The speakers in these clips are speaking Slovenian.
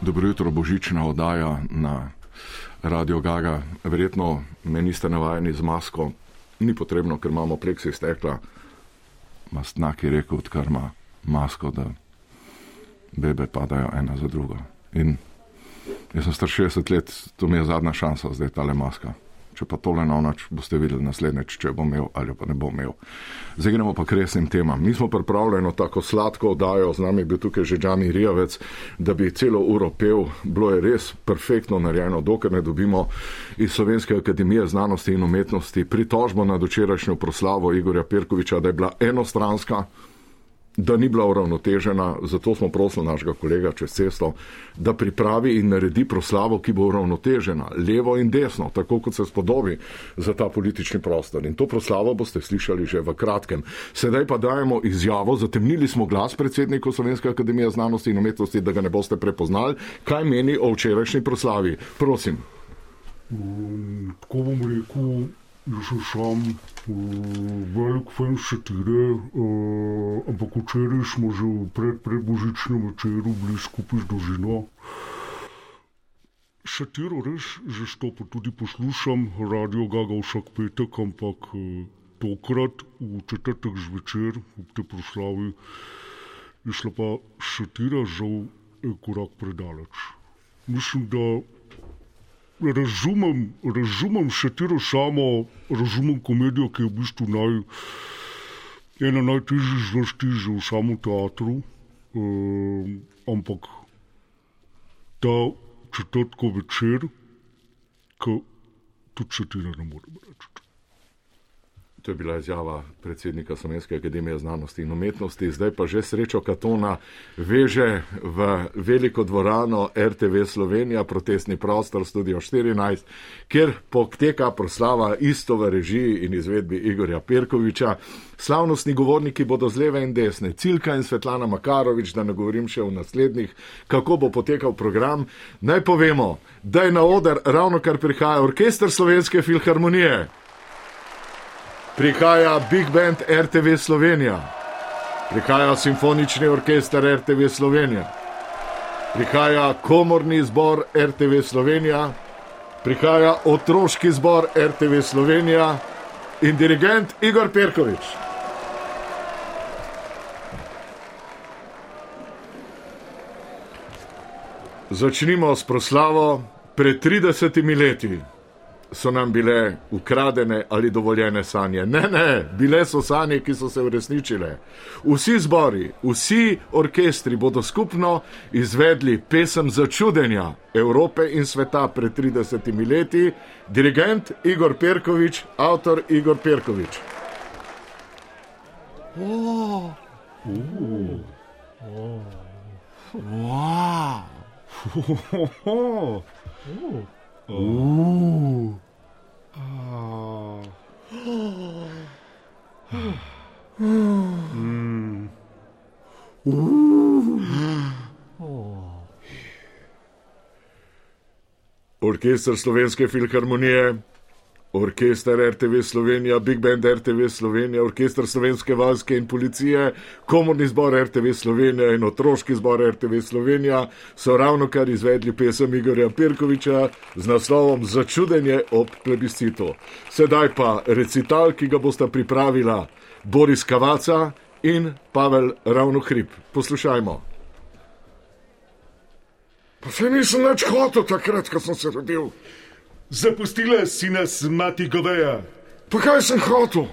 Dobro jutro, božična oddaja na Radio Gaga. Verjetno me niste navajeni z masko, ni potrebno, ker imamo pleksi stekla. Mastnak je rekel, odkar ima masko, da bebe padajo ena za drugo. In jaz sem star 60 let, to mi je zadnja šansa, zdaj tale maska če pa tole na noč, boste videli naslednjič, če bom imel ali pa ne bom imel. Zdaj gremo pa k resnim temam. Mi smo pripravljeni tako sladko oddajo, z nami je bil tukaj že Džani Rijavec, da bi celo uro pel, bilo je res perfektno narejeno, dokler ne dobimo iz Slovenske akademije znanosti in umetnosti pritožbo nad včerajšnjo proslavo Igorja Perkoviča, da je bila enostranska da ni bila uravnotežena, zato smo prosili našega kolega čez cesto, da pripravi in naredi proslavo, ki bo uravnotežena, levo in desno, tako kot se spodobi za ta politični prostor. In to proslavo boste slišali že v kratkem. Sedaj pa dajemo izjavo, zatemnili smo glas predsedniku Slovenske akademije znanosti in umetnosti, da ga ne boste prepoznali, kaj meni o včerajšnji proslavi. Prosim. Tako bom rekel, Jaz sem sam velik fan satire, uh, ampak včeraj smo že v pred, predbožičnem večeru bili skupaj z družino. Satiro res že stopo tudi poslušam, radio Gaga vsak petek, ampak uh, tokrat v četrtek zvečer, v tej proslavi, je šla pa satira žal korak predaleč. Mislim, da razumem, razumem satiro samo, razumem komedijo, ki je v bistvu naj, ena najtežjih zvrsti že v samem teatru, um, ampak ta četrtko večer, ki tudi satira ne morem reči. To je bila izjava predsednika Slovenske akademije znanosti in umetnosti. Zdaj pa že srečo Katona veže v veliko dvorano RTV Slovenija, protestni prostor Studio 14, kjer poteka proslava isto v režiji in izvedbi Igorja Perkoviča. Slavnostni govorniki bodo z leve in desne, Cilka in Svetlana Makarovič, da ne govorim še o naslednjih, kako bo potekal program. Naj povemo, da je na oder ravno kar prihaja orkester Slovenske filharmonije prihaja Big Band RTV Slovenija, prihaja Simfonični orkester RTV Slovenija, prihaja Komorni zbor RTV Slovenija, prihaja Otroški zbor RTV Slovenija. In dirigent Igor Perkovič. Začnimo s proslavo pred 30 leti so nam bile ukradene ali dovoljene sanje. Ne, ne, bile so sanje, ki so se uresničile. Vsi zbori, vsi orkestri bodo skupno izvedli pesem začudenja Evrope in sveta pred 30 leti, dirigent Igor Perkovič, avtor Igor Perkovič. Oh. Uh. Oh. Wow. Uh. Ooh. Oh. mm. Orkester Slovenske filharmonije Orkester RTV Slovenija, Big Band RTV Slovenija, Orkester Slovenske vojske in policije, Komorni zbor RTV Slovenija in Otroški zbor RTV Slovenija so ravno kar izvedli pesem Igorja Pirkoviča z naslovom Začudenje ob plebiscitu. Sedaj pa recital, ki ga bosta pripravila Boris Kavaca in Pavel Ravnohrib. Poslušajmo. Pa se nisem več hotel takrat, ko sem se rodil. Zapustila si nas, mati goveja. Pa kaj sem hotel?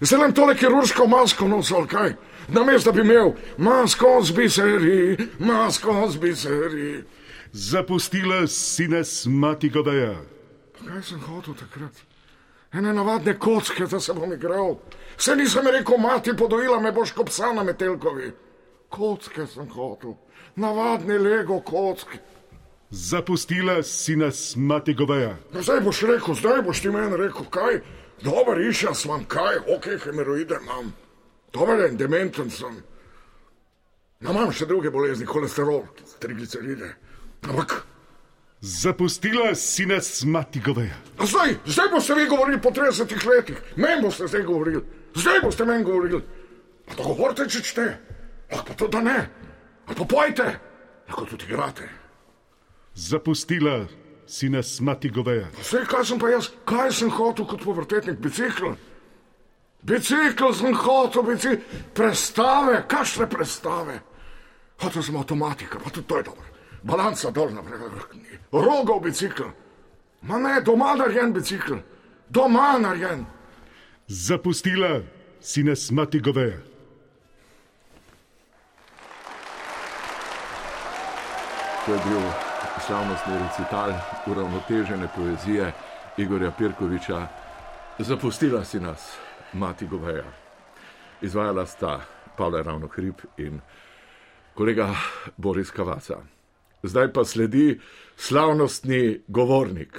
Zdaj nam tole kirurško masko nosil, kaj? Na mesto, da bi imel masko z biseri, masko z biseri. Zapustila si nas, mati goveja. Pa kaj sem hotel takrat? Ene navadne kocke, da se bom igral. Se nisem rekel, mati podojila me boš kot psa na metelkovi. Kocke sem hotel, navadne lego kocke. Zapustila si nas, mati goveja. No, zdaj boš rekel, zdaj boš ti meni rekel, kaj? Dober išel sem, kaj, ok, hemeroide imam. Dober je, dementen sem. No, imam še druge bolezni, holesterol, trigliceride. Ampak. Zapustila si nas, mati goveja. A zdaj, zdaj boste vi govorili po 30 letih, meni boste zdaj govorili, zdaj boste meni govorili. Pa to govorite, če čete, lahko pa to da ne, ali pa pojte, lahko tudi igrate. Zapustila si nas mati goveja. Vse, kaj sem pa jaz, kaj sem hotel kot povrtetnik, bicikl? Bicikl sem hotel, bicikl, prestave, kakšne prestave. Hotel sem avtomatika, pa tudi to je dobro. Balanca dol naprej, rogov bicikl. Ma ne, doma narejen bicikl, doma narejen. Zapustila si nas mati goveja. To je bil slavnostni recital uravnotežene poezije Igorja Pirkoviča. Zapustila si nas, mati Goveja. Izvajala sta Pavle Ravno Hrib in kolega Boris Kavaca. Zdaj pa sledi slavnostni govornik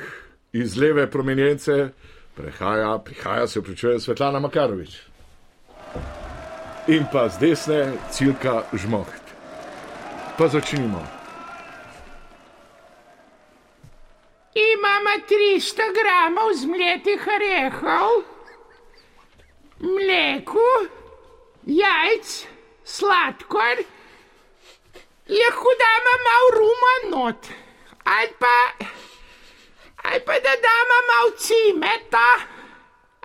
iz leve prominence, prehaja, prihaja se pričuje Svetlana Makarovič. In pa z desne Cilka Žmoht. Pa začnimo. Imamo 300 gramov zmletih orehov, mleko, jajc, sladkor, lahko damo malo ruma not, ali pa, ali pa da damo malo cimeta,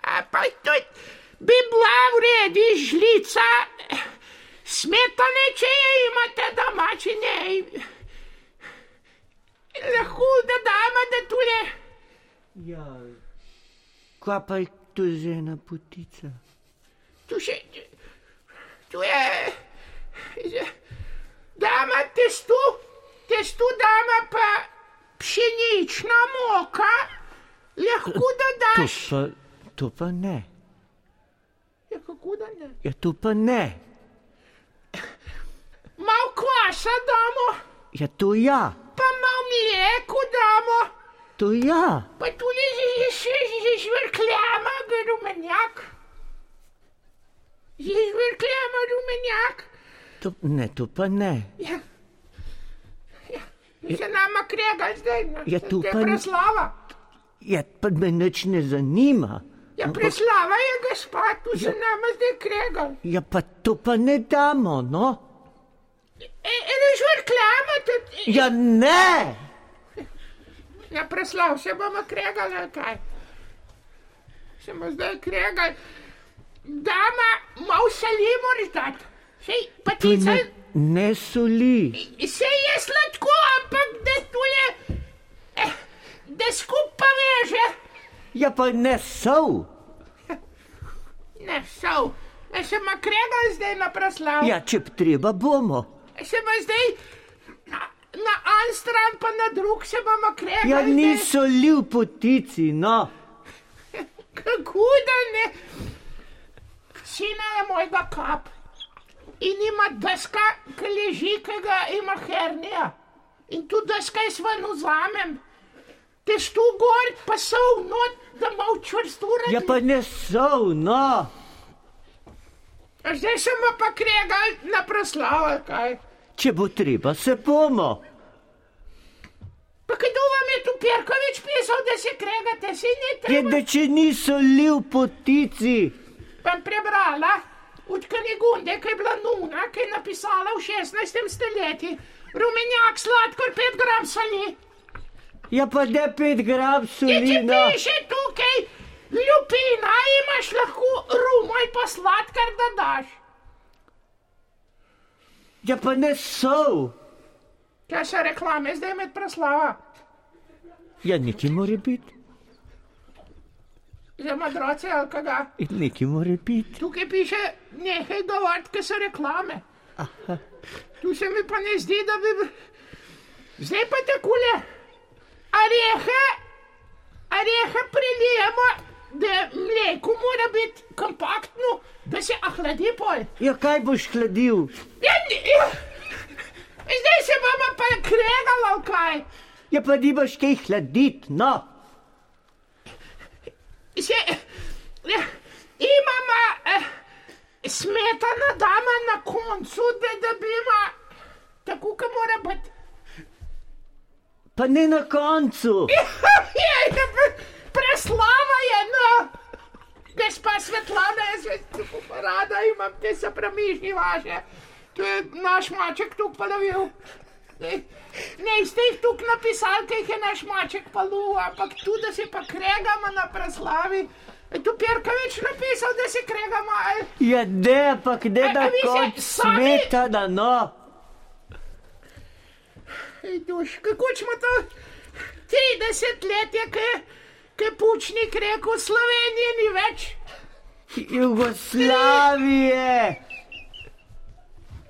ali pa tudi bi bila v redu žlica, smetane, če je imate doma, če ne. Lahko da damo, da tule. Ja, kaj pa je to za ena potica? Tu še, tu je, dama testo, testo dama pa pšenična moka, lahko da To daš. pa, to pa ne. Ja, kako da ne? Ja, to pa ne. Mal kvasa damo, Ja, to ja, pa mal mleko damo, to ja. pa tudi še žvrkljama rumenjak. Žvrkljama rumenjak. To, ne, to pa ne. Ja. Ja. Se nama krega zdaj. ne? Ja, tu To je pa ni- preslava. Ja, pa me nič ne zanima. Ja, preslava je gospa, tu se nama zdaj krega. Ja, pa to pa ne damo, no. E, eno žvrkljama tudi. Ja, ne. Ja, preslav se bomo kregali, ali kaj. Se bomo zdaj kregali. Dama, malo soli moraš dati. Sej, pa To ti ne, ne soli. se je sladko, ampak da tule, eh, da skupaj veže. Ja, pa ne sol. Ne, šel. E, se ma kregal zdaj na proslav. Ja, če treba bomo. Se ma zdaj na, na en stran, pa na drug se bomo kregali. Ja, ni zdaj. soli v potici, no. Kako da ne? Sina je mojega kap. In ima deska, ki leži, ki ga ima hernija. In tu deska jaz ven vzamem. Testo gor, pa so not, da malo čvrstura. Ja, pa ne sol, no. Zdaj sem pa kregal na proslavo, kaj. Če bo treba, se bomo. Pa kdo vam je tu Perkovič pisal, da se kregate, si ni Je, treba. da če ni soli v potici. Pa prebrala od Kanigunde, ki je bila nuna, ki je napisala v 16. stoletju. Rumenjak, sladkor, 5 gram soli. Ja, pa ne pet gram Je soli, ti no. piše tukaj, lupina, imaš lahko rumaj pa sladkar, da daš. Ja, pa ne sol. Kaj se reklame zdaj med proslava? Ja, neki more biti. Za madroce ali. In neki more biti. Tukaj piše, nehaj govoriti, ker so reklame. Tu se mi pa ne zdi, da bi. Zdaj pa takole. Arehe, arehe prelijemo, da mleko mora biti kompaktno, da se ahladi pol. Ja, kaj boš hladil? Ja, ni- ja. Zdaj se bomo pa kregali, ali kaj. Ja, pa nimaš kaj hladiti, no. Se, ja, imamo eh, smetana dama na koncu, da dobimo tako, kot mora biti. Pa ne na koncu. Je, je, pre- preslava je, no. Gospa Svetlana, jaz se tako pa rada imam te se premišni vaše. To je naš maček tu polovil. Ne, ste jih tukaj napisali, kaj je naš maček palu, ampak tu, da se pa kregamo na proslavi. Je tu Perkovič napisal, da se kregamo. ali? Ja, ne, pa kde da se kot sami- smeta, da no. Ej, duš, kako smo to 30 let, je, ki je Pučnik rekel, Slovenije ni več. Jugoslavije.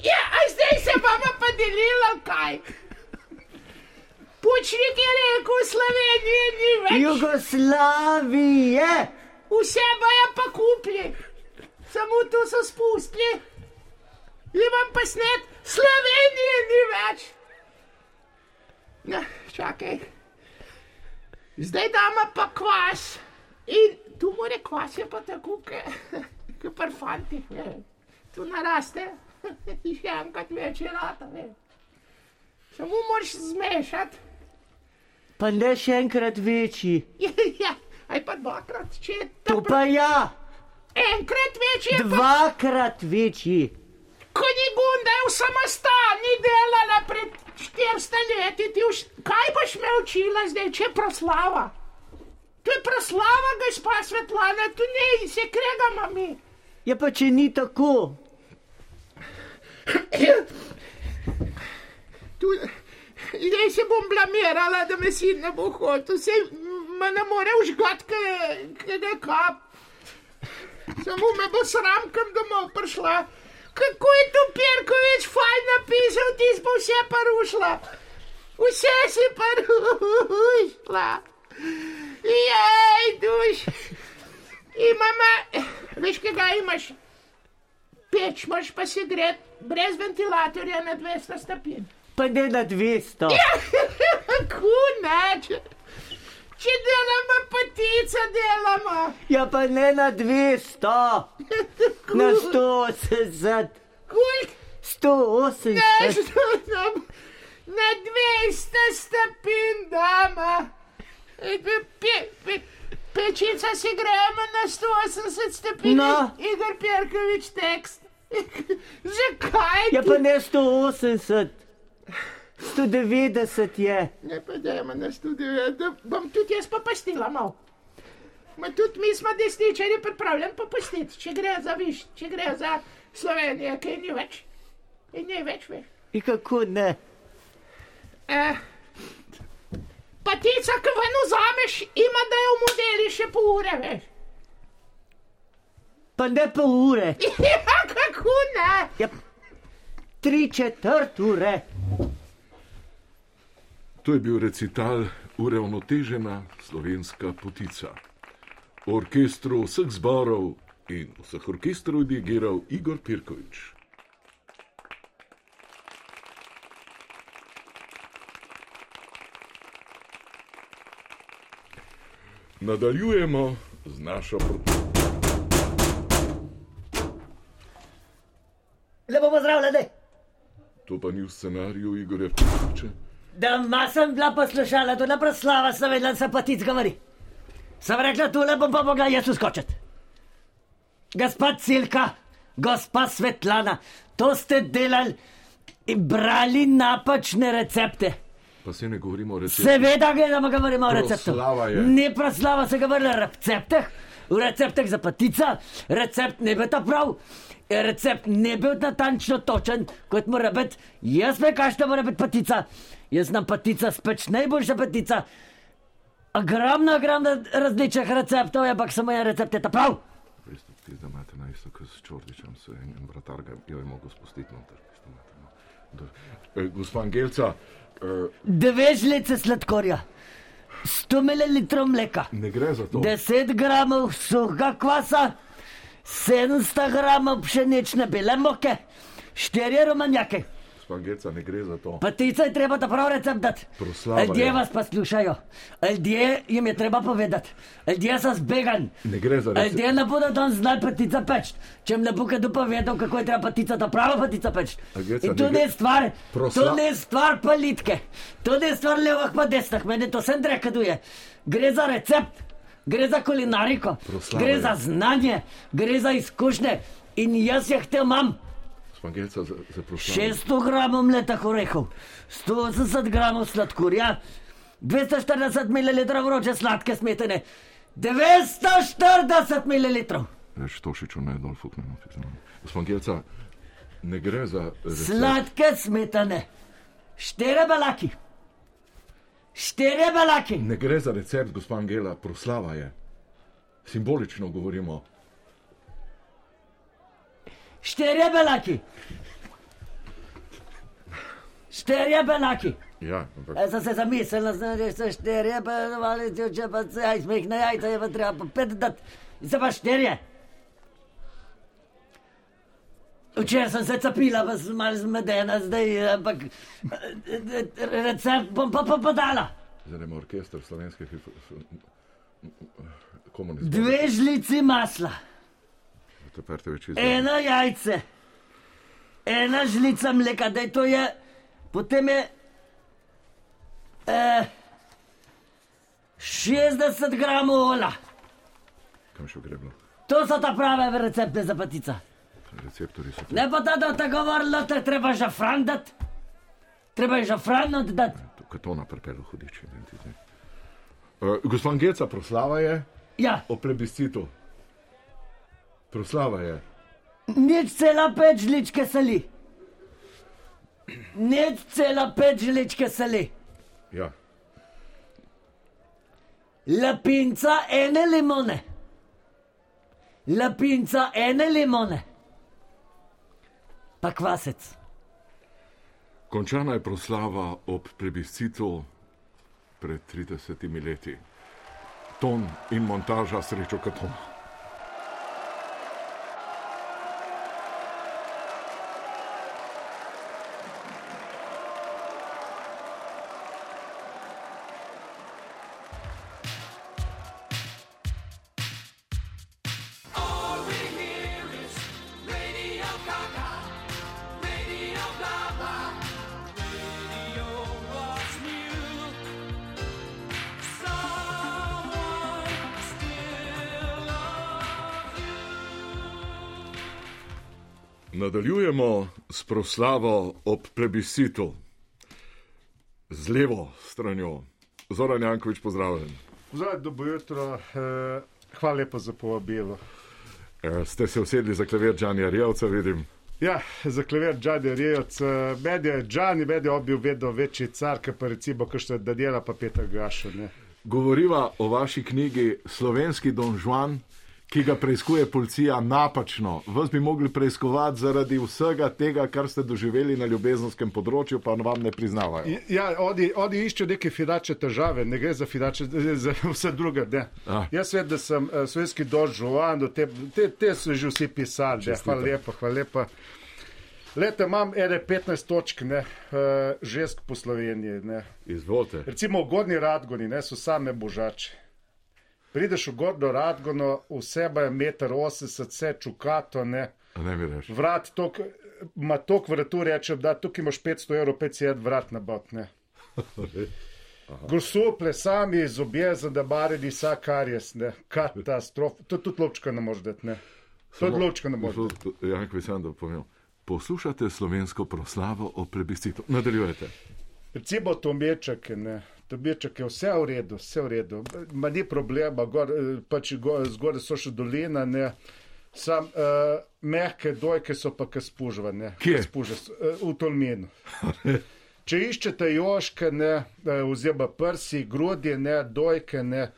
Ja, a zdaj se bomo pa delili, kaj. Pučnik je rekel, Slovenije ni več. Jugoslavije. Vse bojo pa kupili, samo tu so spustili. Imam pa snet, Slovenije ni več. Ja, čakaj. Zdaj damo pa kvas. In tu mora kvas je pa tako, kot parfanti. Tu naraste, še enkrat več je rata. ve. Samo moraš zmešati. Pa ne še enkrat večji. Ja, aj pa dvakrat, če je To to pa ja, enkrat večji. je pa- dvakrat večji. Ko ni gunda v samostani delala pred 400 leti, ti už, kaj boš me učila zdaj, če je proslava? To je proslava, gospa Svetlana, tu ne se kregamo mi. Ja, pa če ni tako, Tu, zdaj se bom blamirala, da me sin ne bo hotel, se me ne more užgat, kaj je kap. Samo me bo sram, kam domov prišla. Kako je tu Perkovič fajn napisal, ti bo vse porušila. Vse si porušila. Jej, duš. Imamo, veš, kaj ga imaš? Peč imaš pa se gre brez ventilatorja na 200 stopinj. pa ne na 200. Kako ne? Če, delamo patica, delamo. Ja, pa ne na 200, na 180, Kolik? 180. Ne, što nam na 200 stopinj dama. Pe, pe, pe, pečica si gremo na 180 stopinj. No. Igor Perkovič tekst. Zakaj? Ja, pa ne 180, 190 je. Ne, pa dajmo na studio, da bom tudi jaz popustila malo. Ma tudi mi smo desničari pripravljeni popustiti, če gre za viš, če gre za Slovenijo, ki ni več. In ni več več. In kako ne? Eh, patica, ki ven vzameš, ima da jo modeli še pol ure, veš. Pa ne pol ure, Ja, kako ne? ja, tri četrt ure. To je bil recital Uravnotežena slovenska potica. V orkestru vseh zborov in vseh orkestrov je dirigiral Igor Pirkovič. Nadaljujemo z našo pro- Lepo pozdravljeni. To pa ni v scenariju Igorja Pirkoviča. Da ma sem bila poslušala, to na proslava sem vedela, da se patic govori. Sem rekla, tu lepo pa mogla jaz uskočiti. Gospod Silka, gospa Svetlana, to ste delali in brali napačne recepte. Pa se ne govorimo o receptu. Seveda gledamo, govorimo o receptu. Je. Ne proslava se govori o recepteh, v recepteh za patica, recept ne bi ta prav. Recept ne bil natančno točen, kot mora biti. Jaz me kažem, mora biti patica. Jaz znam patica speč najboljša patica. Ogromno, ogromno različnih receptov, ampak samo en recept je ta prav. Veste, ti zdaj imate na isto, kot s Čordičem, se en, en vratar ga jo je mogel spustiti noter. no. Eh, Gospa Angelca, eh, Dve žlice sladkorja, 100 ml mleka. ne gre za to. 10 gramov suhega kvasa, 700 gramov pšenične bele moke, 4 romanjake. Gospa Angelca, ne gre za to. Patica je treba ta prav recept dati. Ljudje je. vas pa slušajo, ljudje jim je treba povedati, ljudje so zbegan. Ne gre za recept. Ljudje ne bodo tam znali patica peč, če jim ne bo kdo povedal, kako je treba patica, ta prava patica peč. Ageca, In to ne je stvar, Prosla- to ne je stvar politike, to ne je stvar levih pa desnih, meni to sem rekaduje. Gre za recept, gre za kulinariko, Proslava gre za znanje, gre za izkušnje in jaz jih te imam. Gospa Gospod Gelca, za, za proslavo. 600 gramov mleta orehov, 180 gramov sladkorja, 240 ml vroče sladke smetane, 940 ml. Več tošiču ne dol fuknemo. Gospod Gelca, ne gre za recept. Sladke smetane, štere balaki, štere balaki, Ne gre za recept, gospod Angela, proslava je. Simbolično govorimo. Štere balaki, štere balaki. Ja, ampak Jaz sem se zamislil, da se šterje, pa ali če, če pa se jaj smehne jajca, je pa treba pa pet dati. In se pa šterje. Včeraj sem se capila, pa sem malo zmedena, zdaj, ampak recept bom pa pa podala. zdaj imamo orkester slovenskih komunistov. Dve žlici masla, Teperte več iz. eno jajce, ena žlica mleka, da to je, potem je eh, 60 gramov ola. Kam še greblo? To so ta prave recepte za patica. Receptori so. Ne pa da, da te govorilo, da treba žafran dati. Treba je žafran oddati. Tukaj to naprpelo hudič. Uh, gospod Geca, proslava je Ja, o plebiscitu. Proslava je. nič cela pet žličke sali. Nič cela pet žličke sali. Ja. Lapinca ene limone. Lapinca ene limone. Pa kvasec. Končana je proslava ob plebiscitu pred 30 leti. Ton in montaža srečo katona. Proslavo ob plebiscitu. Z levo stranjo. Zoran Jankovič, pozdravljen. Zdaj, dobro jutro, eh, hvala lepa za povabilo. E, ste se usedli za klavir Džanja Rijavca, vidim. Ja, za klaver Džadi Rijevc, medije Džani, medije obil vedno večji car, ki pa recimo, ki še da dela pa Peter Gašo. Ne. Govoriva o vaši knjigi Slovenski Don Juan, ki ga preizkuje policija napačno. Vas bi mogli preiskovati zaradi vsega tega, kar ste doživeli na ljubezenskem področju, pa vam ne priznavajo. Ja, oni, oni iščejo neke finančne težave, ne gre za finančne, za vse druge. Ah. Jaz vem, da sem uh, slovenski dožuvan, te, te, te so že vsi pisali. Ne. Hvala lepa, hvala lepa. Lete, imam ene 15 točk, ne, uh, žensk po Sloveniji. Ne. Izvolite. Recimo v Gorni Radgoni ne, so same božače. Prideš v Gorno Radgono, vseba je 1,80 m, vse čukato, ne. Ne mi reči. Vrat, tok, ima tok vratu, reče, da tukaj imaš 500 evrov, 500 vrat na bot, ne. Gosuple, sami zobje, zadebarili, vsak kar je, ne. Katastrof. To tudi lovčka ne može dati, ne. To tudi lovčka ne može. dati. Jankovič, sem da povem. Poslušate slovensko proslavo o plebiscitu. Nadaljujete. Recimo Tomeček, ne. Tomeček je vse v redu, vse v redu. Ma ni problema, gor, eh, pač go- zgoraj so še dolina, ne. Sam uh, mehke dojke so pa kaj spužvane. Kje? Spuže, uh, v Tolminu. Če iščete joške, ne, eh, oziroma prsi, grudje, ne, dojke, ne,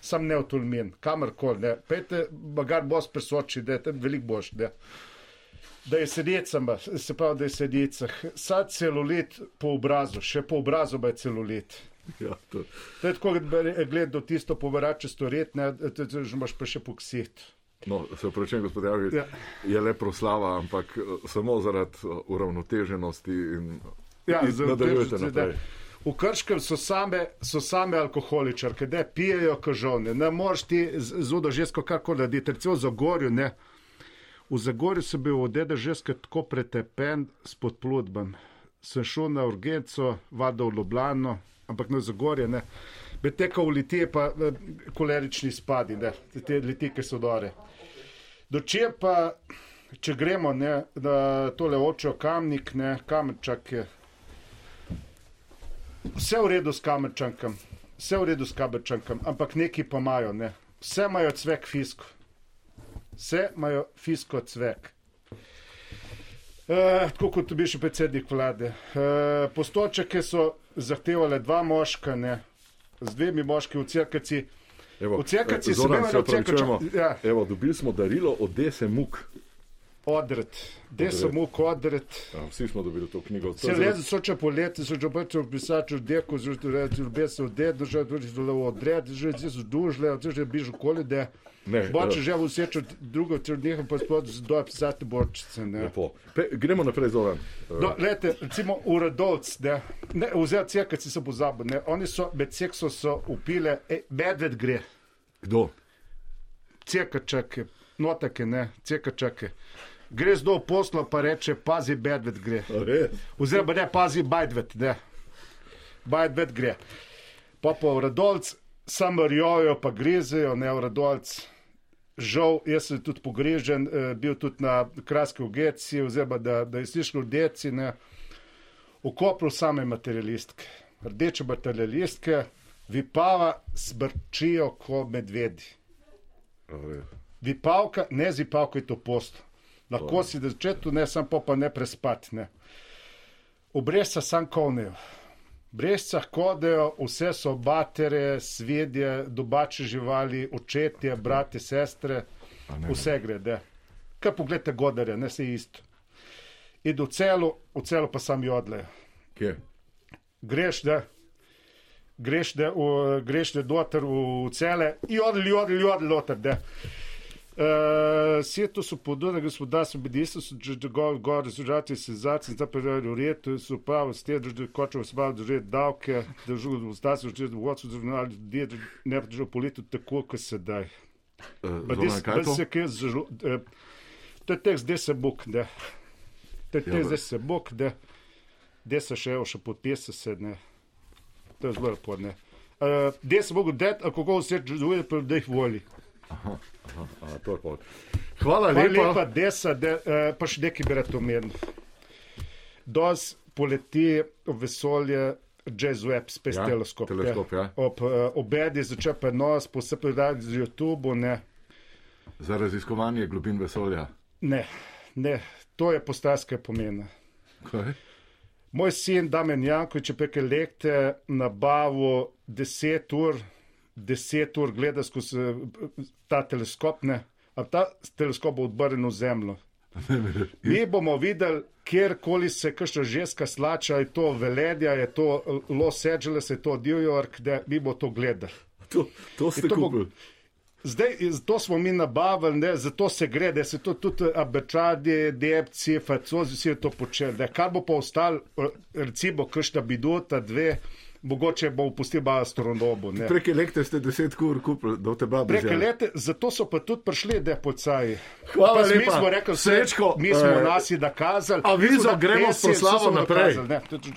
sam ne v Tolmin, kamorkoli, ne. Pejte, bagar bos presoči, da je tam veliko boš, ne. Da je sedecama, se pravi, da je sedecah. Sad celulit po obrazu, še po obrazu pa je celulit. Ja, to, To je tako, da gledal tisto povrače storet, ne, že imaš pa še poksit. no, se upravičujem, gospod Javič, ja. Je le proslava, ampak eh, samo zaradi eh, uravnoteženosti in, Ja, in nadaljujete naprej. V Krškem so same, so same alkoholičarke, da pijejo kažovne. Ne moreš ti zudo žensko karkoli narediti. Recimo v Zagorju, ne. V Zagorju sem bil od dede ženske tako pretepen s podplutbam. Sem šel na urgenco, vado v Ljubljano, ampak na Zagorje, ne. Bi tekal v litije, pa eh, kolerični spadi, ne. Te litike so dore. Dočem pa če gremo ne, na tole očo kamnik, ne, kamerčak je. Vse v redu s kamerčankom, vse v redu s kamerčankom, ampak neki pa imajo, ne. Vse imajo cvek fisko. Vse imajo fisko cvek. Uh, tako kot bi še predsednik vlade. Uh, postočke so zahtevali dva moška, ne, z dvemi moški v crkvici. Evo, V eh, se Zoran, vemo, se da v Cerkvici- opravičujemo. ja. Evo, dobili smo darilo od Dese Muk. Odred, gde so mu odred. Ja, vsi smo dobili to knjigo. To Se je zelo- leze soče poleti, so že brčo pisaču deko, že tu reči, ljube se odred, že tu reči, odred, že zdaj so dužle, že že bižu koli, da Ne, boče že v seču drugo, nekaj pa spod zdoj pisati. Lepo. Pe, gremo naprej, Zoran. Eh, No, lete, recimo uradovc, ne, ne vzel cek, si se pozabil, ne, oni so, med sekso so upile, e, medved gre, Kdo? cekačake, notake, ne, cekačake. Gre zdaj v poslo, pa reče, pazi, medved gre. Oziroma, ne pazi, bajdvet, ne. Bajdvet gre. Pa pa uradolc, sam rjojo, pa grizejo, ne uradolc. Žal, jaz sem tudi pogrežen, eh, bil tudi na kraski ugeci, oziroma da, da je slišal deci, ne. V kopru same materialistke, rdeče materialistke, vipava smrčijo kot medvedi. A res. Vipavka, ne zipavka je to post. Lahko si da začetu, ne sam pa, ne prespati. Ne. V Brezca sam kovnejo. Brezcah kodejo, vse so batere, svedje, domače živali, očetje, brate, sestre, ne. vse gre. De. Kaj pogledate godarje, ne se isto. Idu v celo, v celo pa sam jodlejo. Kje? Greš, da greš, da greš, da doter v cele, jodl, jodl, jodl, loter, da. Uh, Sjeto su podone gospodarstvo bedijstvo su gor, gor rezultati senzacij, ta period u redu su pa s te države kočevo smal držati davke, držu gospodarstvo, držati vodstvo, držati ljudje, ne držati politiku tako, kot se daj. Uh, Pa Zoran, dis, kaj je to? se kaj zžu, eh, to je tekst, gde se buk, da. To je Ja, tekst, bro. gde se buk, da. Gde se še evo, še podpise se, ne. To je zelo lepo, ne. Uh, gde se mogu dati, a kako vse čuduje, pa da jih voli. A, to je pol. Hvala Pa lepa. lepa desa, da, uh, pa še nekaj bi rad omenil. Dos poleti v vesolje Jazz Web, spet Ja, ja, teleskop. teleskop, ja. Ob uh, obedi začel prenos, posebej z YouTube, ne. Za raziskovanje globin vesolja. Ne, ne, to je postarske pomena. Kaj? Moj sin Damien Jankovič je prek elekte nabavil 10 ur, 10 ur gleda skozi eh, ta teleskop, ne, a ta teleskop bo odbrnil zemljo. Mi bomo videli, kjerkoli se kakšna ženska slača, je to Veledja, je to Los Angeles, je to New York, da mi bo to gledali. To, to ste to bo- kupili. Zdaj, to smo mi nabavili, ne, zato se gre, da se to tudi abečadi, depci, facozi, vsi to počeli. Da, kar bo pa ostalo, eh, recimo, kakšna biduta, dve, mogoče bo astronomu. ne. Prek elektre ste 10 kur kupili, da te babi. Prek lete, zato so pa tudi prišli, da pocaji. Hvala Pa mi lepa. smo rekli, Srečko, mi smo eh, nasi nakazali. avizo, mi smo na gremo s proslavo so naprej. nakazali,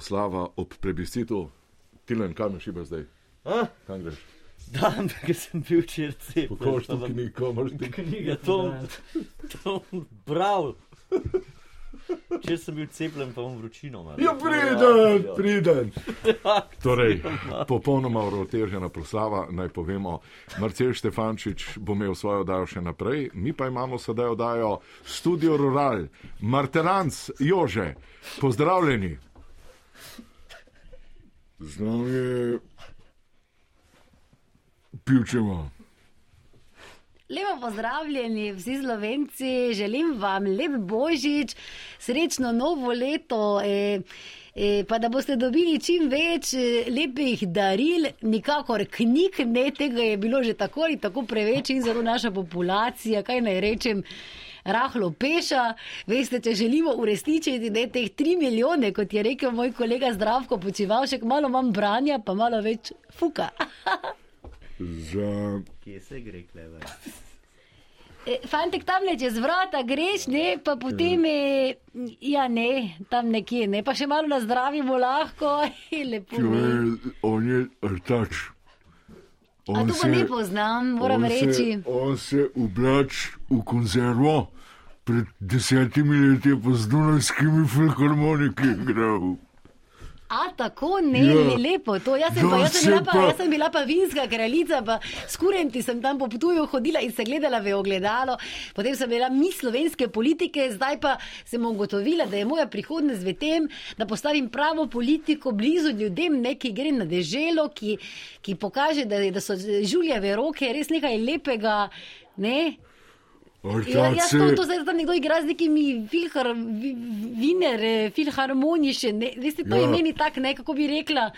proslava ob plebiscitu. Tilen, kam je šiba zdaj? A? Kam greš? Dan, ki sem bil včeraj cepljen. Koš to pa vam- knjigo, moraš ti. Knjiga, to, to bral. Če sem bil cepljen, pa bom vročino. malo. Ja, priden, Ja. priden. Torej, popolnoma uravnotežena proslava, naj povemo, Marcel Štefančič bo imel svojo oddajo še naprej, mi pa imamo sedaj oddajo Studio Rural, Martelanc, Jože, pozdravljeni. Z nami je pivčemo. Lepo pozdravljeni, vsi slovenci, želim vam lep božič, srečno novo leto. E, e, pa da boste dobili čim več e, lepih daril, nikakor knjig, ne tega je bilo že tako ali tako preveč in zato naša populacija, kaj naj rečem. Rahlo peša, veste, če želimo uresničiti ne, teh tri milijone, kot je rekel moj kolega Zdravko Počivalšek, malo manj branja, pa malo več fuka. Za Kje se gre, klever? E, Fantek tam le čez vrata greš, ne, pa potem je, ja ne, tam nekje, ne, pa še malo nazdravimo lahko, lepo. je, on je rtač. A to pa ne poznam, moram on reči. Se, on se oblač v konzervo, pred desetimi leti je pa z Dunajskimi filharmoniki igral. A tako ne, Ja. ja. lepo to. Jaz sem, pa, Da jaz, sem se bila pa, pa- jaz sem bila pa vinska kraljica, pa s kurenti sem tam po Ptuju hodila in se gledala v ogledalo. Potem sem bila mi slovenske politike, zdaj pa sem ugotovila, da je moja prihodnost v tem, da postavim pravo politiko blizu ljudem, ne, ki gre na deželo, ki, ki pokaže, da, da so žuljeve roke res nekaj lepega. Ne? Ja, Rtač jaz to, to zdaj nekdo igra z nekimi filhar, vi- viner, eh, filharmoniše, ne, veste, to Ja. ja. je meni tak, ne, kako bi rekla.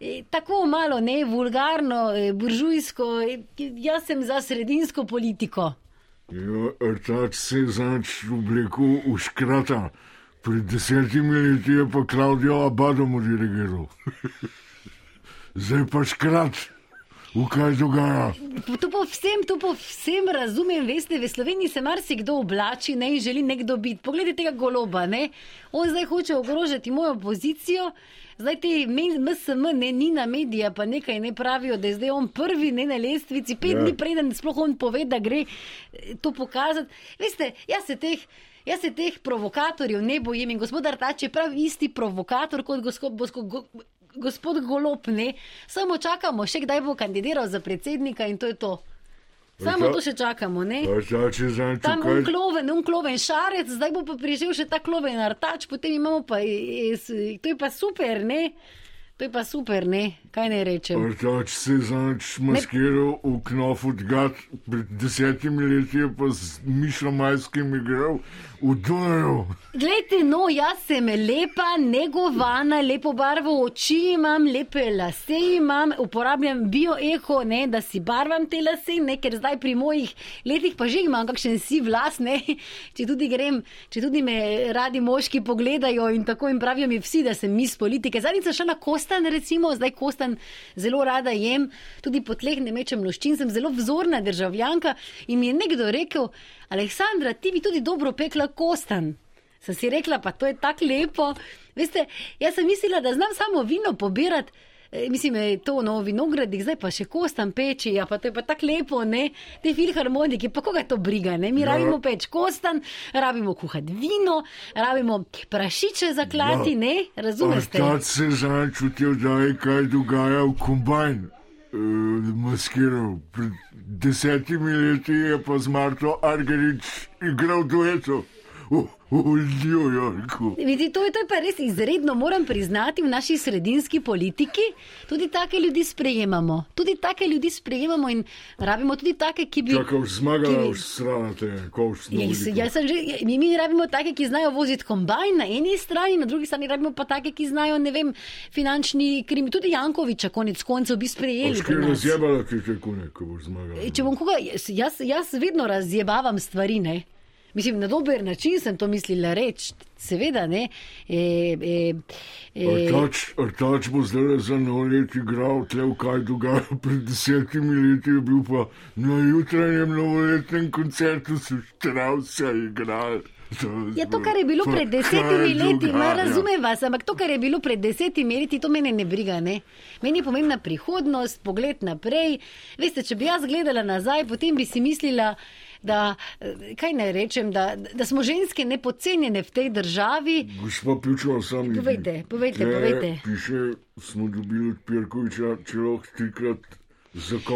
eh, Tako malo, ne, vulgarno, eh, buržujsko, eh, jaz sem za sredinsko politiko. ja, rtač se je zač v škrata. Pred desetimi leti je pa Klaudijo Abadomu dirigiral. Zdaj pa škrat, v kaj dogaja. To po vsem, to po vsem razumem, veste, v Sloveniji se marsikdo oblači ne, in želi nekdo biti. Poglejte tega goloba, ne? on zdaj hoče ogrožati mojo pozicijo. Zdaj te me- MSM, ne Nina medija, pa nekaj ne pravijo, da je zdaj on prvi ne na lestvici, pet Ja. dni preden sploh on pove, da gre eh, to pokazati. Veste, jaz se teh. Jaz se teh provokatorjev ne bojim in gospod Artač je prav isti provokator kot gospod, gospod, gospod Golop. Ne? Samo čakamo, še kdaj bo kandidiral za predsednika in to je to. Samo to še čakamo. Ne? Tam unkloven, unkloven šarec, zdaj bo pa prišel še ta kloven artač, potem imamo pa, es, to je pa super, ne? To je pa super, ne? Kaj ne rečem? Rtač se je zač maskiral v knofu gat, pred desetimi leti je pa z Mišo Majskim igral v Dunaju. Glejte, no, jaz sem lepa, negovana, lepo barvo oči imam, lepe lase imam, uporabljam bioeho, ne, da si barvam te lase, ne, ker zdaj pri mojih letih pa že imam kakšen siv las, ne, če tudi grem, če tudi me radi moški pogledajo in tako jim pravijo mi vsi, da sem mis politike. Zadnjič sem šla na kostan, recimo, zdaj kostan zelo rada jem, tudi po tleh ne mečem loščin, sem zelo vzorna državljanka in mi je nekdo rekel, Aleksandra, ti bi tudi dobro pekla kostan. Sem si rekla, pa to je tako lepo. Veste, jaz sem mislila, da znam samo vino pobirati. E, Mislim, da je to no vinogradnik, zdaj pa še kostan peči, ja, pa to je pa tako lepo, ne, te filharmoniki, pa koga to briga, ne, mi Ja. rabimo peč kostan, rabimo kuhati vino, rabimo prašiče zaklati, ja. ne, razumete? Rtač se je zač v tej oddaji, kaj dogaja v kombajn. Uh, maskiral. Pred desetimi leti je pa z Marto Argerič igral dueto v, v New Yorku. Vidite, to, je, to je pa res izredno, moram priznati, v naši sredinski politiki tudi take ljudi sprejemamo. Tudi take ljudi sprejemamo in rabimo tudi take, ki bi. Čakaj, zmagala ki- stranate, koš Jaz, sem že, mi, mi rabimo take, ki znajo voziti kombajn na eni strani, na drugi strani rabimo pa take, ki znajo, ne vem, finančni krimi. Tudi Jankoviča konec koncev bi sprejeli. Oškir nas. razjebala, ki te kune, ko boš zmagala. Če bom koga, jaz, jaz vedno razjebavam stvari, ne. Mislim, na dober način sem to mislila reči, seveda ne. E, e, e, Rtač, rtač bo zdaj za nov let igral, tle v kaj dogaja. Pred desetimi leti je bil pa na jutranjem novoletnem koncertu s Štravsa igral. Ja, to, kar je bilo pred desetimi leti, ma, razumem vas, ampak to, kar je bilo pred desetimi leti, to mene ne briga. Ne? Meni je pomembna prihodnost, pogled naprej. Veste, če bi jaz gledala nazaj, potem bi si mislila, da, eh, kaj naj rečem, da, da smo ženske nepocenjene v tej državi. Gospa Pivčeva, sam Povejte, povejte, povejte. Piše, smo dobili od Pirkoviča, če lahko trikrat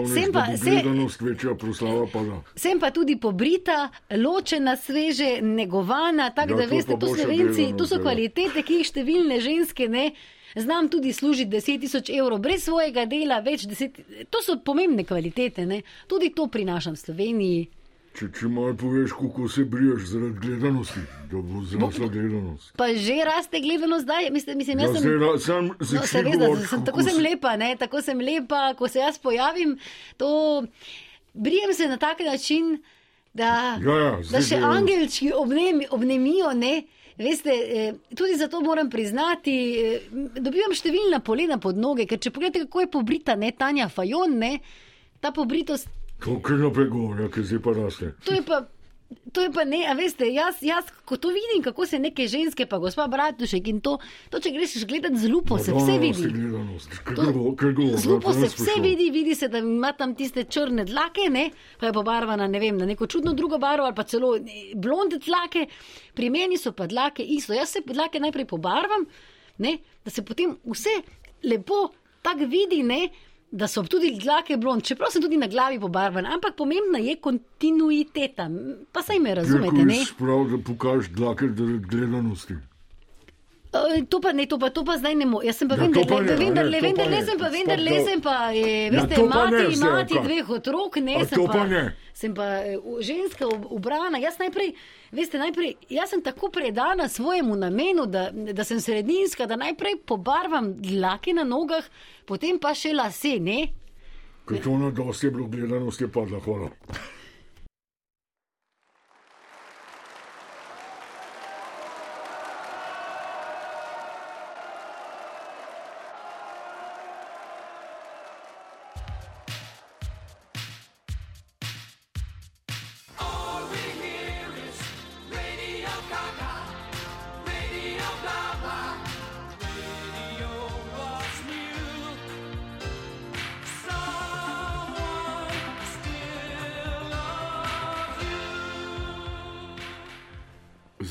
Sem da pa- se- večja, proslava pa da. Sem pa tudi pobrita, ločena, sveže, negovana, tako Ja, da to veste, to slovenci, to so dela. kvalitete, ki jih številne ženske ne znam tudi služiti 10 tisoč evrov brez svojega dela, več deset. To so pomembne kvalitete, ne? tudi to prinašam Sloveniji. Če, če malo poveš, kako se briješ zaradi gledanosti, da bo zrasla gledanost. Pa že raste gledanost zdaj, mislim, mislim Ja, jaz sem. zdaj ra- sam No, začni seveda, govoriti, sem, tako sem se- lepa, ne? tako sem lepa, ko se jaz pojavim, to brijem se na tak način, da, Ja, ja, da še angelčki obnem, obnemijo. Ne? Veste, eh, tudi zato moram priznati, eh, dobivam številna polena pod noge, ker če pogledate, kako je pobrita, ne Tanja Fajon, ne, ta pobritost, Kako je naprej govorila, ker zdaj pa raste. to je pa. To je pa ne, a veste, jaz, jaz ko to vidim, kako se neke ženske, pa gospa Bratušek in to, to če greš gledati z lupo, se vse vidi. Z lupo se vse vidi, vidi se, da ima tam tiste črne dlake, ne? pa je pobarvana ne vem, na neko čudno drugo barvo ali pa celo eh, blonde dlake. Pri meni so pa dlake isto. Jaz se dlake najprej pobarvam, ne? da se potem vse lepo tako vidi, ne? Da so tudi dlake blond, čeprav sem tudi na glavi pobarvan, ampak pomembna je kontinuiteta. Pa saj me razumete, ne? Sprav, da pokažeš dlake zaradi gledanosti. E, To pa ne, to pa, to pa zdaj ne morem. Jaz sem pa Ja, to pa vendarle, ne, a ne, vendarle, to pa vendarle ne. sem pa, Sploh vendarle to- sem pa, e, Ja, veste, to pa ne, mati, mati kaj? dveh otrok, ne, A sem pa, pa ne. sem pa e, u- ženska ob- ubrana. Jaz najprej, veste, najprej, jaz sem tako predana svojemu namenu, da, da sem sredinska, da najprej pobarvam dlake na nogah, potem pa še lase, ne? Ker to na dosti je bilo gledanosti, je padla hvala.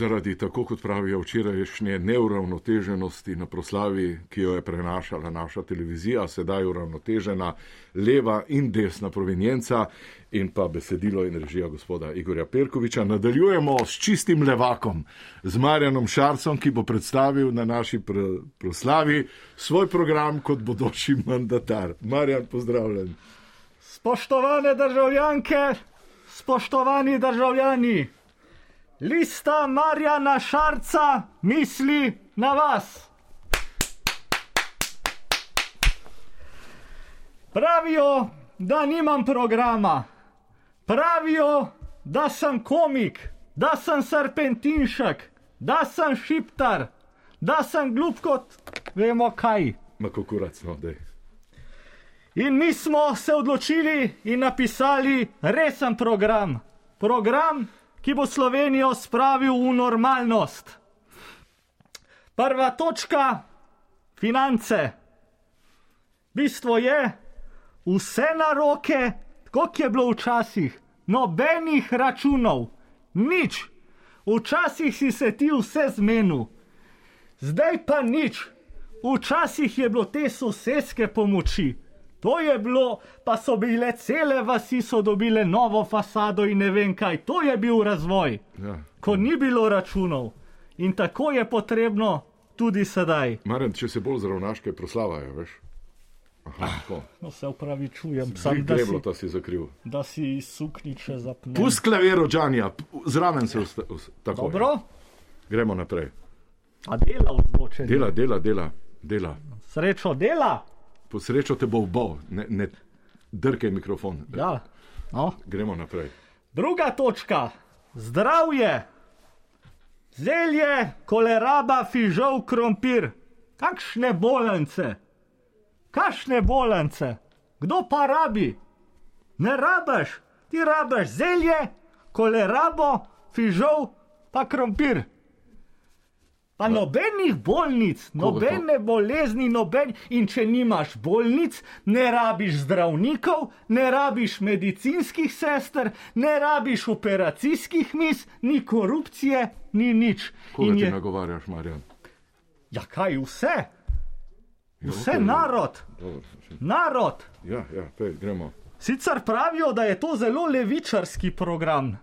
Zaradi, tako kot pravijo, včerajšnje neuravnoteženosti na proslavi, ki jo je prenašala naša televizija, sedaj uravnotežena leva in desna provenjenca in pa besedilo in režija gospoda Igorja Perkoviča. Nadaljujemo s čistim levakom, z Marjanom Šarcom, ki bo predstavil na naši pr proslavi svoj program kot bodoči mandatar. Marjan, pozdravljen. Spoštovane državljanke, spoštovani državljani, lista Marjana Šarca misli na vas. Pravijo, da nimam programa, pravijo, da sem komik, da sem serpentinšek, da sem šiptar, da sem glup kot vemo kaj. Ma kokurac, no, dej. In mi smo se odločili in napisali resen program. Program, ki bo Slovenijo spravil v normalnost. Prva točka: finance. Bistvo je, vse na roke, kot je bilo včasih, nobenih računov, nič. Včasih si se ti vse zmenil, zdaj pa nič. Včasih je bilo te sosedske pomoči. To je bilo, pa so bile cele vasi, so dobile novo fasado in ne vem kaj. To je bil razvoj, Ja. ko ni bilo računov. In tako je potrebno tudi sedaj. Marjan, če se bolj zravnaške proslavajo, veš. Aha, tako. No, se upravičujem, Sam da si, greblo ta si zakril. da si sukniče zapne. Pust klavir Džanja, zraven se usta, us, tako. je. Dobro, Gremo naprej. a dela vzvočenje. Dela, dela, dela, dela. Srečo dela. Po srečo te bo vbal, ne, ne drkaj mikrofon. Ja. No. Gremo naprej. Druga točka, zdravje. Zelje, koleraba, fižol, krompir. Kakšne bolence? Kakšne bolence? Kdo pa rabi? Ne rabiš, ti rabiš zelje, kolerabo, fižol, pa krompir. Pa nobenih bolnic, nobene bolezni, noben. In če nimaš bolnic, ne rabiš zdravnikov, ne rabiš medicinskih sester, ne rabiš operacijskih mis, ni korupcije, ni nič. Koga In ti je, nagovarjaš, Marjan? ja, kaj vse? Vse okej. narod, Dobro, narod. Ja, ja, pej, gremo. Sicer pravijo, da je to zelo levičarski program.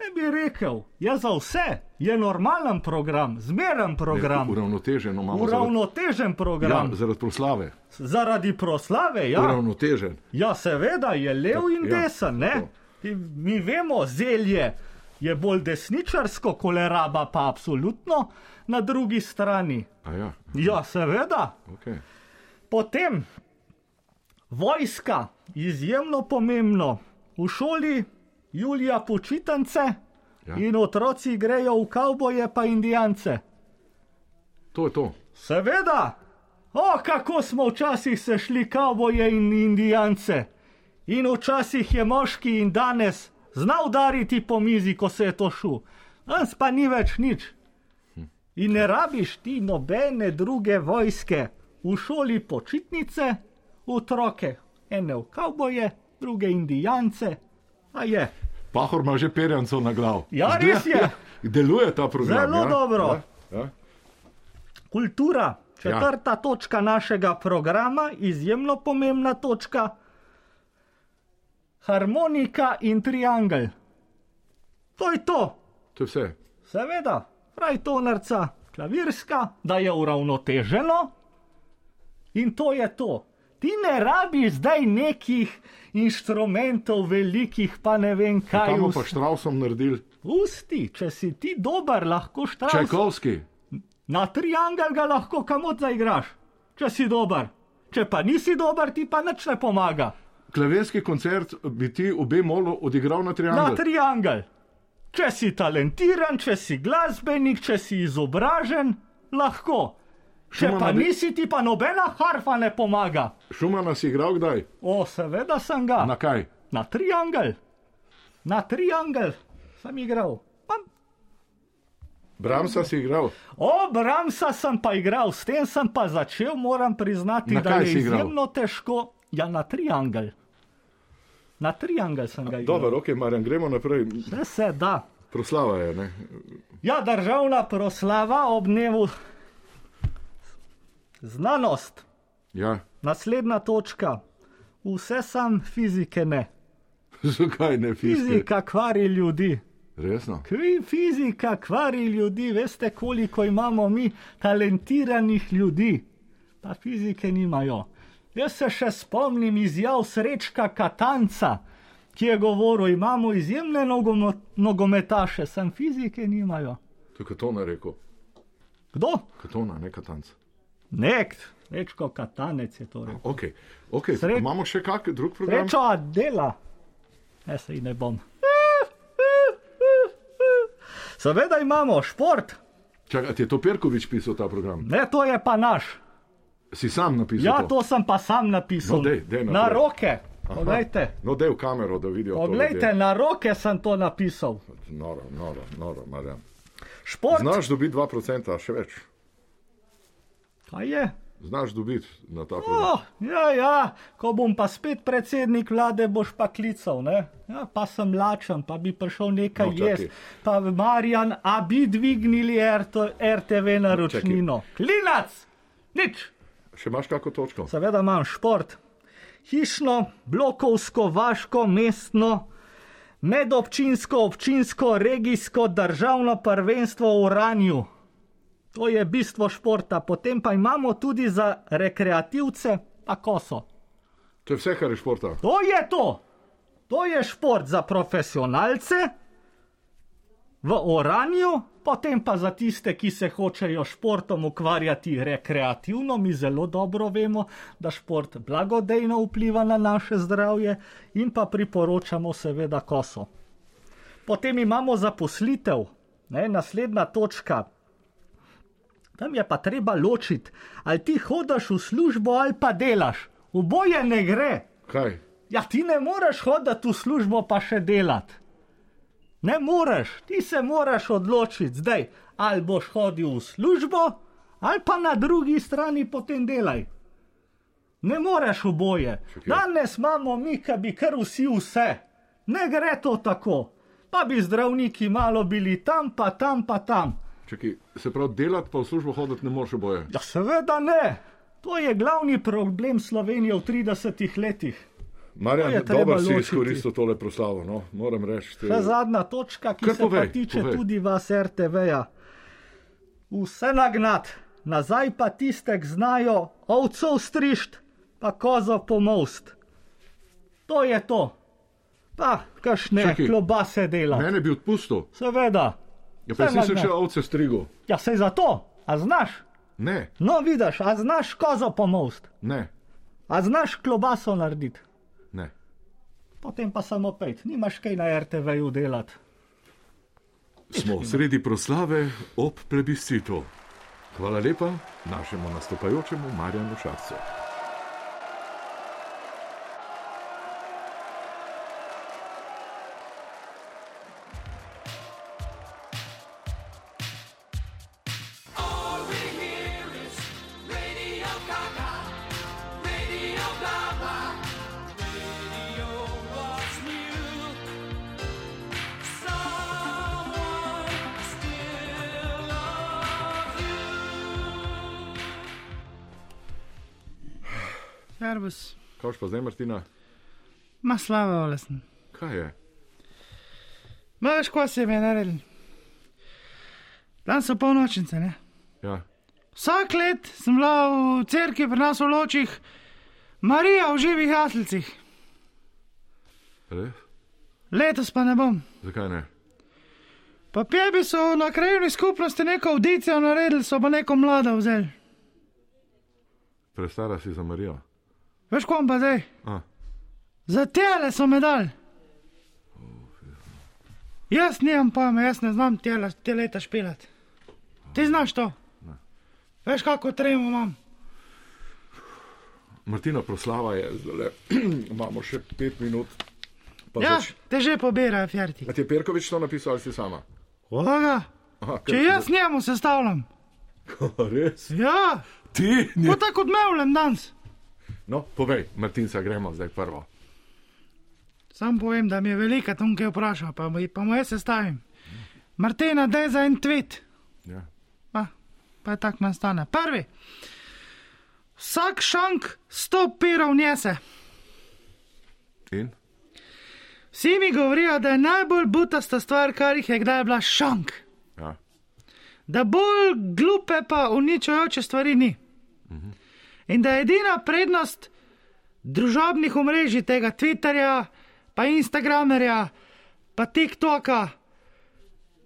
Ne bi rekel, je za vse, je normalen program, zmeren program, Uravnoteženo imamo uravnotežen program. zaradi, ja, zaradi proslave. Zaradi proslave, ja. Uravnotežen. Ja, seveda je lev in ja, desen, ne? In Mi vemo, zelje je bolj desničarsko, koleraba pa absolutno na drugi strani. A ja, Ja, seveda. okay. Potem vojska, izjemno pomembno. V šoli Julija počitnice Ja. in otroci grejo v kavboje pa indijance. To je to. Seveda, o kako smo včasih se šli kavboje in indijance. In včasih je moški in danes znal udariti po mizi, ko se je to šel. Danes pa ni več nič. In ne rabiš ti nobene druge vojske. V šoli počitnice, otroke, ene v kavboje, druge indijance. A je, Pahor ima že perjanco na glav. Ja, res je. Deluje ta program. Zelo ja? dobro. Ja? Ja? Kultura, četrta ja. točka našega programa, izjemno pomembna točka. Harmonika in triangel. To je to, To je vse. seveda, frajtonarca, klavirska, da je uravnoteženo in to je to. Ti ne rabiš zdaj nekih inštrumentov velikih, pa ne vem kaj. Kaj pa štrausom naredili? Pusti, če si ti dober, lahko štraus. Čajkovski. Na triangel ga lahko kamot zaigraš, če si dober. Če pa nisi dober, ti pa nič ne pomaga. Klavirski koncert bi ti obe molo odigral na Na triangel. triangel. Če si talentiran, če si glasbenik, če si izobražen, lahko. Če pa nisi, ti pa nobena harfa ne pomaga. Šumana si igral kdaj? O, seveda sem ga. Na kaj? Na triangel. Na triangel sem igral. Pa Bramsa si igral. O, Bramsa sem pa igral, s tem sem pa začel, moram priznati, Na da je izjemno težko. Ja, na triangel. Na triangel sem ga igral. Dobro, ok, Marjan, gremo naprej. Vse se da. Proslava je, ne? Ja, državna proslava ob dnevu znanost. Ja. Naslednja točka. Vse sam fizike ne. Zakaj ne fizike? Fizika kvari ljudi. Resno. Kvi fizika kvari ljudi, veste, koliko imamo mi talentiranih ljudi, pa fizike nimajo. Jaz se še spomnim izjav srečka Katanca, ki je govoril, imamo izjemne nogometaše, sem fizike nimajo. To je Katona rekel. Kdo? Katona, ne Katanc. Nek, Srečko Katanec je to rekel. Ok, okay. Sre- imamo še kak drug program? Srečo dela, ne se ji ne bom. Seveda imamo šport, Čakaj, ti je to Perkovič pisal ta program? ne to je pa naš. Si sam napisal Ja, to? to sem pa sam napisal. No, dej, dej na roke. Poglejte, No, dej v kamero, da vidijo poglejte, na roke sem to napisal. Noro, noro, noro, Marjan. Šport. Znaš dobiti 2%, še več. Kaj je? Znaš dobiti na ta program. Oh, ja, ja, ko bom pa spet predsednik vlade, boš pa klical. Ne? Ja, pa sem lačen, pa bi prišel nekaj No, no, jesti. Pa Marjan, a bi dvignili RT, RTV naročnino. Klinac, nič. Še imaš kako točko? Seveda imam šport, hišno, blokovsko, vaško, mestno, medobčinsko, občinsko, regijsko, državno prvenstvo v Ranju. To je bistvo športa, potem pa imamo tudi za rekreativce, pa koso. To je vse, kar je športa. To je to. To je šport za profesionalce v Oranju, potem pa za tiste, ki se hočejo športom ukvarjati rekreativno. Mi zelo dobro vemo, da šport blagodejno vpliva na naše zdravje in pa priporočamo seveda koso. Potem imamo zaposlitev, ne, naslednja točka. Tam je pa treba ločiti, ali ti hodiš v službo ali pa delaš. Oboje ne gre. Kaj? Ja, ti ne moreš hoditi v službo pa še delati. Ne moreš, ti se moraš odločiti zdaj, ali boš hodil v službo, ali pa na drugi strani potem delaj. Ne moreš oboje. Čakaj. Danes imamo mi, ki bi kar vsi vse. Ne gre to tako. Pa bi zdravniki malo bili tam, pa tam, pa tam. Čakaj, se pravi, delati pa v službo hoditi ne moreš oboje. Ja, seveda ne. To je glavni problem Slovenije v 30 letih. Marjan, dobro si izkoristil tole proslavo, no, moram reči. te- Še zadnja točka, ki Kar se povej, pa tiče povej. tudi vas RTV-ja. Vse nagnat, nazaj pa tiste, ki znajo ovcov strišt, pa kozo pomost. To je to. Pa, kašne Čakaj. klobase dela. Mene bi odpustil, Seveda. Ja, pa nisem nagnat. še ovce strigel. Ja, sej zato, a znaš? Ne, No, vidiš, a znaš kozo pomost, ne, a znaš klobaso narediti. ne. Potem pa samo pet, nimaš kaj na RTV-ju delati. Smo sredi proslave ob plebiscitu. Hvala lepa našemu nastopajočemu Marjanu Šarcu. Servus, Kaj pa zdaj, Martina? ma slava olesen. Kaj je? Ma veš, ko se je meni naredil? Dan so polnočnice, ne? Ja, Vsak let sem bila v cerkvi pri nas v ločih, Marija v živih jaslicih. res? Letos pa ne bom. Zakaj ne? Pa pjebi so na krajovni skupnosti neko audicijo naredili, so pa neko mlado vzeli. Prestara si za Marijo. Veš, kom pa zdaj? A, Za tele so me dal. Jaz nimam pojma, jaz ne znam tele, te leta špilati. Ti znaš to? Veš, kako tremo imam. Martina, proslava je zdaj. Imamo še pet minut. Ja, zač- te že pobirajo, fjerti. A ti je Perkovič to napisal ali si sama? Koga? Aha, Če jaz njemu sestavljam. Res? Ja, Ti? tako kot mevlem danes. No, povej, Martinca, gremo zdaj prvo. Sam povem, da mi je velika tunke vprašal, pa pa mu jaz sestavim. Martina, daj za en tweet. Ja. Pa, pa je tak nastane. Prvi. Vsak šank sto pirov njese. In? Vsi mi govorijo, da je najbolj butasta stvar, kar jih je kdaj bila šank. Ja. Da bolj glupe pa uničujoče stvari ni. In da je edina prednost družabnih omrežij, tega Twitterja, pa Instagramerja, pa TikToka,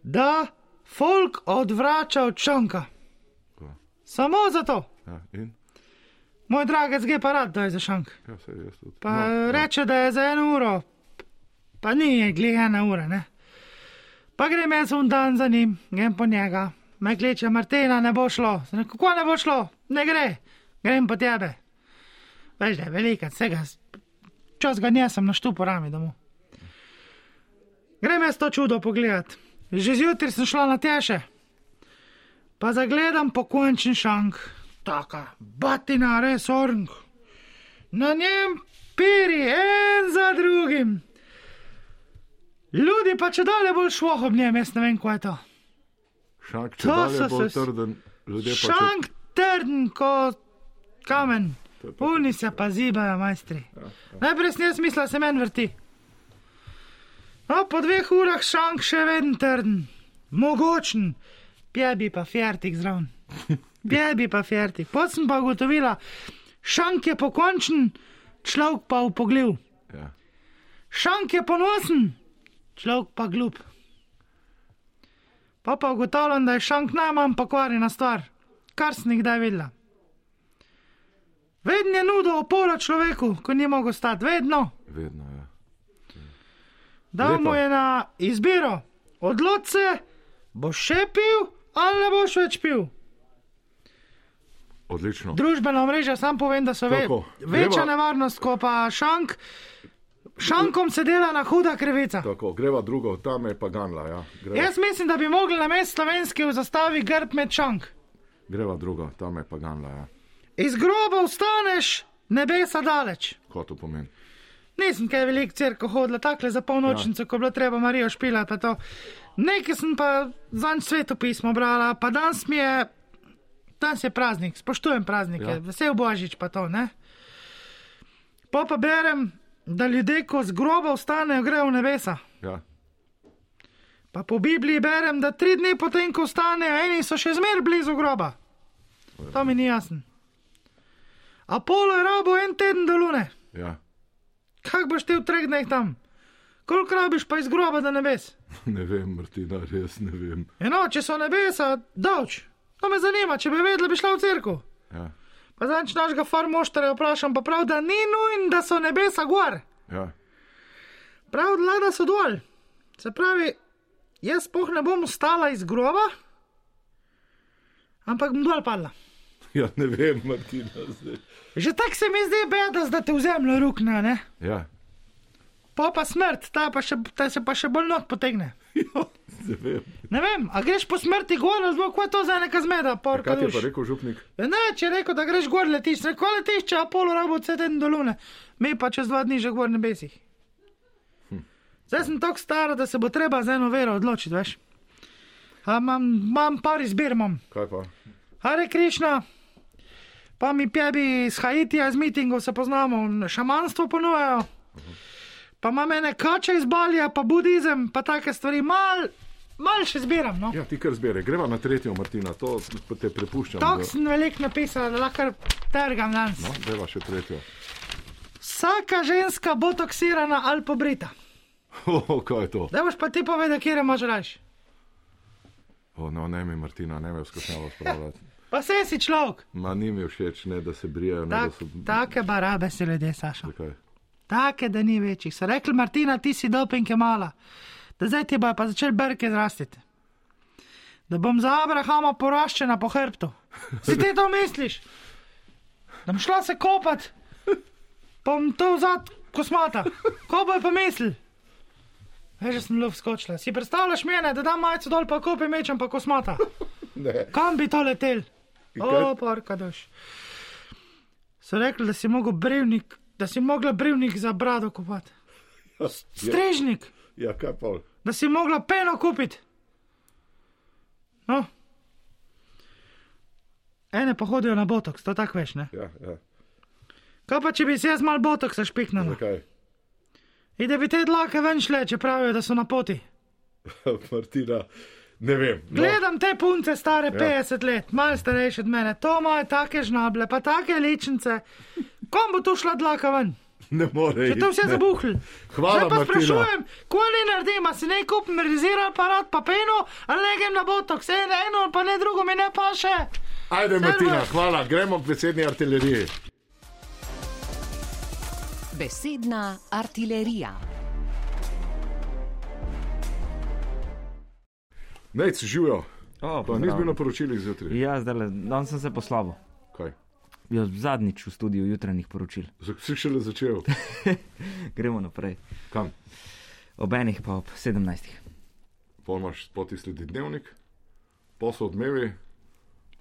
da folk odvrača od šanka. Ko? Samo zato. Ja, in? Moj dragec gre pa rad, da je za šank. Ja, se. Pa no, reče, da je za eno uro, pa ni glih ena ura, ne. Pa grem jaz un dan za njim, grem po njega, me kliče Martina, ne bo šlo. Sem Kako ne bo šlo? Ne gre, grem po tebe. Veš, da je velika, vsega, čas ga nisem na štupu rami domov. Grem jaz to čudo pogledat. Že zjutraj sem šla na teše, pa zagledam pokončen šank, taka batina, res orang. Na njem piri, en za drugim. Ljudje pa če dalje bolj šlo ob njem, jaz ne vem, kaj je to. Šank, če To so se- trden, ljudje pa če... Šank trden kot kamen, puni se pa zibajo, majstri. Najprej sem jaz mislila, se meni vrti. No, po dveh urah šank še vedno trden, mogočen, pjebi pa fjertik zraven. Pjebi pa fjertik. Pot sem pa ugotovila, šank je pokončen, človek pa upogljiv. Ja. Šank je ponosen, človek pa glup. Pa pa ugotavljam, da je šank najmanj pokvarjena stvar, kar sem jih kdaj videla. Vedno je nudil oporo človeku, ko ni mogel stati, vedno. Vedno, ja. Dal mu je na izbiro, odloč se, boš še pil ali ne boš več pil. Odlično. Družbena mreža, sam povem, da so ve, večja greva- nevarnost, ko pa šank. Šankom se dela na huda krivica. Tako, greva drugo, tam je pa ganla, ja. Greva, Jaz mislim, da bi mogli na mestu slovenski v zastavi grb med šank. greva drugo, tam je pa ganla, ja. Iz groba vstaneš, nebesa daleč. Kaj to pomeni? Nisem kaj velik crkva hodila, takle za polnočnico, ja. ko je bilo treba Marijo špilati, pa to. Nekaj sem pa zanj svetopismo brala, pa danes mi je, danes je praznik, spoštujem praznike, Ja. ja. vesel božič pa to, ne. Pa pa berem, da ljudje, ko z groba vstanejo, grejo v nebesa. Ja. Pa po Bibliji berem, da tri dni potem, ko vstanejo, eni so še zmeraj blizu groba. To mi ni jasno. Apollo je rabo en teden do lune. Ja. Kaj boš ti v treh dneh tam? Koliko rabiš pa iz groba do nebes? Ne vem, Martina, res ne vem. Eno, če so nebesa, davč. To me zanima, če bi vedela, bi šla v cerkev. Ja. Pa zanč našega farmoštara vprašam, pa prav, da ni nujen, da so nebesa gor. Ja. Prav, da so dol. Se pravi, jaz spoh ne bom vstala iz groba, ampak bom dol padla. ja, ne vem, Martina. Zdaj. Že tako se mi zdi beda, da te v zemljo rukne, ne? Ja. Pa pa smrt, ta, pa še, ta se pa še bolj not potegne. ja, ne vem. Ne vem, a greš po smrti gor, kako je to za neka zmeda, porka Kaj ti je pa rekel župnik? Ja, Ne, če je rekel, da greš gor, letiš, reko letiš, če Apollo rabo vse teden do lune, mi pa čez dva dni že gor nebesih. Zdaj sem tako stara, da se bo treba za eno vero odločiti, veš. Imam par izbir, imam. Kaj pa? Hare Krišna, pa mi pjebi iz Haitija, iz mitingov se poznamo, šamanstvo ponujajo. Pa imam ene kače iz Balija, pa budizem, pa take stvari, mal, mal še zbiram, no. Ja, ti kar zbere. Greva na tretjo, Martina, to te prepuščam. Tako sem veliko napisal, da lahko trgam danes. No, greva še tretjo. Vsaka ženska bo toksirana ali pobrita. O, kaj je to? Da boš pa ti povedal, kje imaš raž. O, no, ne mi, Martina, ne me skušnjava spravljati. Pa se si človek. Ma ni mi všeč, ne da se brijajo, ne Tak, da so. take barabe se ljudje, Saša. Zakaj? Take, da ni večjih. So rekli, Martina, ti si doping je mala. Da zdaj ti bojo pa začeli brke zrastiti. Da bom za Abrahama poraščena po hrbtu. Si ti to misliš? Da bom šla se kopat, pa bom to vzad kosmata. Ko bojo pa mislili? Veš, že sem luft skočila. Si predstavljaš mene, da dam majico dol, pa kopim mečem pa kosmata. Ne. Kam bi to letel? O, porka doš. So rekli, da si mogel brevnik, da si mogla brevnik za brado kupati. Strežnik, Ja, kaj pa? da si mogla peno kupiti. No. Ene pa hodijo na botoks, to tako veš, ne? Ja, ja. Kaj pa če bi si jaz mal botoksa špiknila? Zakaj? In da bi te dlake ven šle, če pravijo, da so na poti. Martina, ne vem. No, Gledam te punce, stare 50 let, malo starejše od mene, to imajo take žnable, pa take ličnice. Kom bo tu šla dlaka ven? ne more. Če to vse zabuhli. Hvala, Zdaj pa Martina. sprašujem, kaj ne naredim, a si ne kupim rezerv aparat, pa peno, ali ne grem na botok, se eno, pa ne drugo mi ne paše. Ajde, Martina, hvala, gremo k besedni artileriji. Besedna artilerija. Nec, živijo. O, Pa nisi bil na poročilih zjutraj. Ja, zdaj danes sem se poslal. Kaj? Ja, zadnjič v studiu jutranjih poročil. Si šele začel. Gremo naprej. Kam? Ob enih pa ob 17. Pol imaš poti sledi dnevnik, posel odmevi,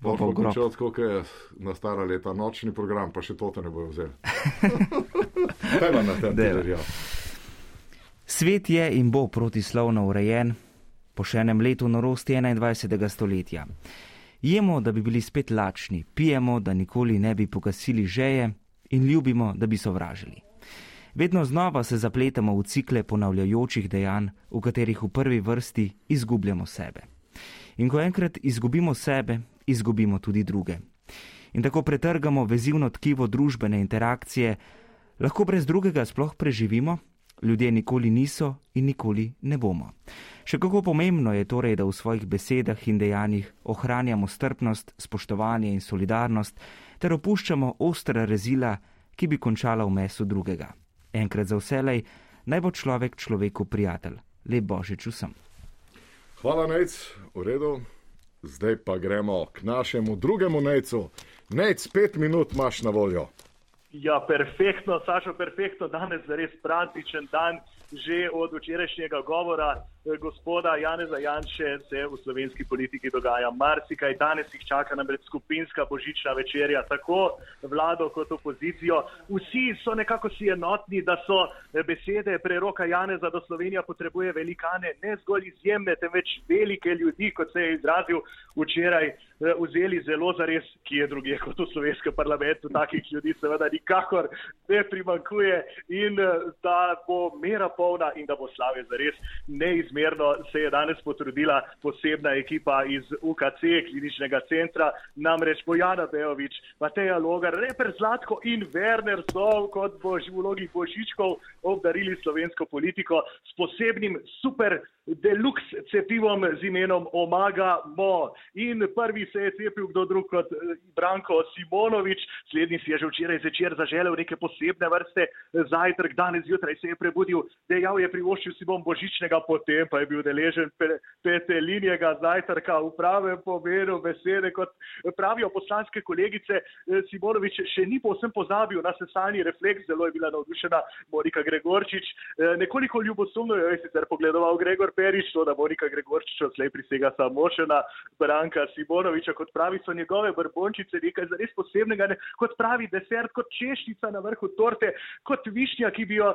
Pa grob. končal tako, kot je na stara leta nočni program, pa še to te ne bojo vzeli. Kaj ima na tem artilerija? Svet je in bo protislovno urejen po še enem letu norosti 21. stoletja. Jemo, da bi bili spet lačni, pijemo, da nikoli ne bi pogasili žeje in ljubimo, da bi sovražili. Vedno znova se zapletamo v cikle ponavljajočih dejanj, v katerih v prvi vrsti izgubljamo sebe. In ko enkrat izgubimo sebe, izgubimo tudi druge. In tako pretrgamo vezivno tkivo družbene interakcije, lahko brez drugega sploh preživimo, ljudje nikoli niso in nikoli ne bomo. Še kako pomembno je torej, da v svojih besedah in dejanjih ohranjamo strpnost, spoštovanje in solidarnost, ter opuščamo ostra rezila, ki bi končala v mesu drugega. Enkrat za vselej, naj bo človek človeku prijatelj. Lep božič vsem. Hvala, Nec, v redu. Zdaj pa gremo k našemu drugemu Necu. Nec, pet minut imaš na voljo. Ja, perfektno, Sašo, perfektno. Danes je res prazničen dan. Že od včerajšnjega govora eh, gospoda Janeza Janše se v slovenski politiki dogaja marsikaj. Danes jih čaka namreč skupinska božična večerja, tako vlado kot opozicijo. Vsi so nekako si enotni, da so eh, besede preroka Janeza, da Slovenija potrebuje velikane, ne zgolj izjemne, temveč velike ljudi, kot se je izrazil včeraj, vzeli zelo zares, ki je druge kot v slovenskem parlamentu. Takih ljudi seveda nikakor ne primankuje in eh, da bo mera polna in da bo slave zares neizmerno, se je danes potrudila posebna ekipa iz UKC, kliničnega centra, namreč Bojana Bejovič, Mateja Logar, Reper Zlatko in Werner so kot bož, v vlogi božičkov obdarili slovensko politiko s posebnim super deluxe cepivom z imenom Omaga Mo. In prvi se je cepil kdo drug kot eh, Branko Simonovič, slednji si je že včeraj zvečer zaželel neke posebne vrste zajtrk, danes zjutraj se je prebudil, dejal je privoščil si bom božičnega, potem pa je bil deležen pe, petelinjega zajtrka v pravem pomenu besede, kot pravijo poslanske kolegice. eh, Simonovič še ni povsem pozabil na sesalni refleks, zelo je bila navdušena Monika Gregorčič. Eh, Nekoliko ljubosumno jo je sicer pogledoval Gregor Perič, to da Monika Gregorčič odslej prisega samo še na Branka Simonoviča, kot pravi, so njegove brbončice nekaj zares posebnega, ne, kot pravi desert, kot češnica na vrhu torte, kot višnja, ki bi jo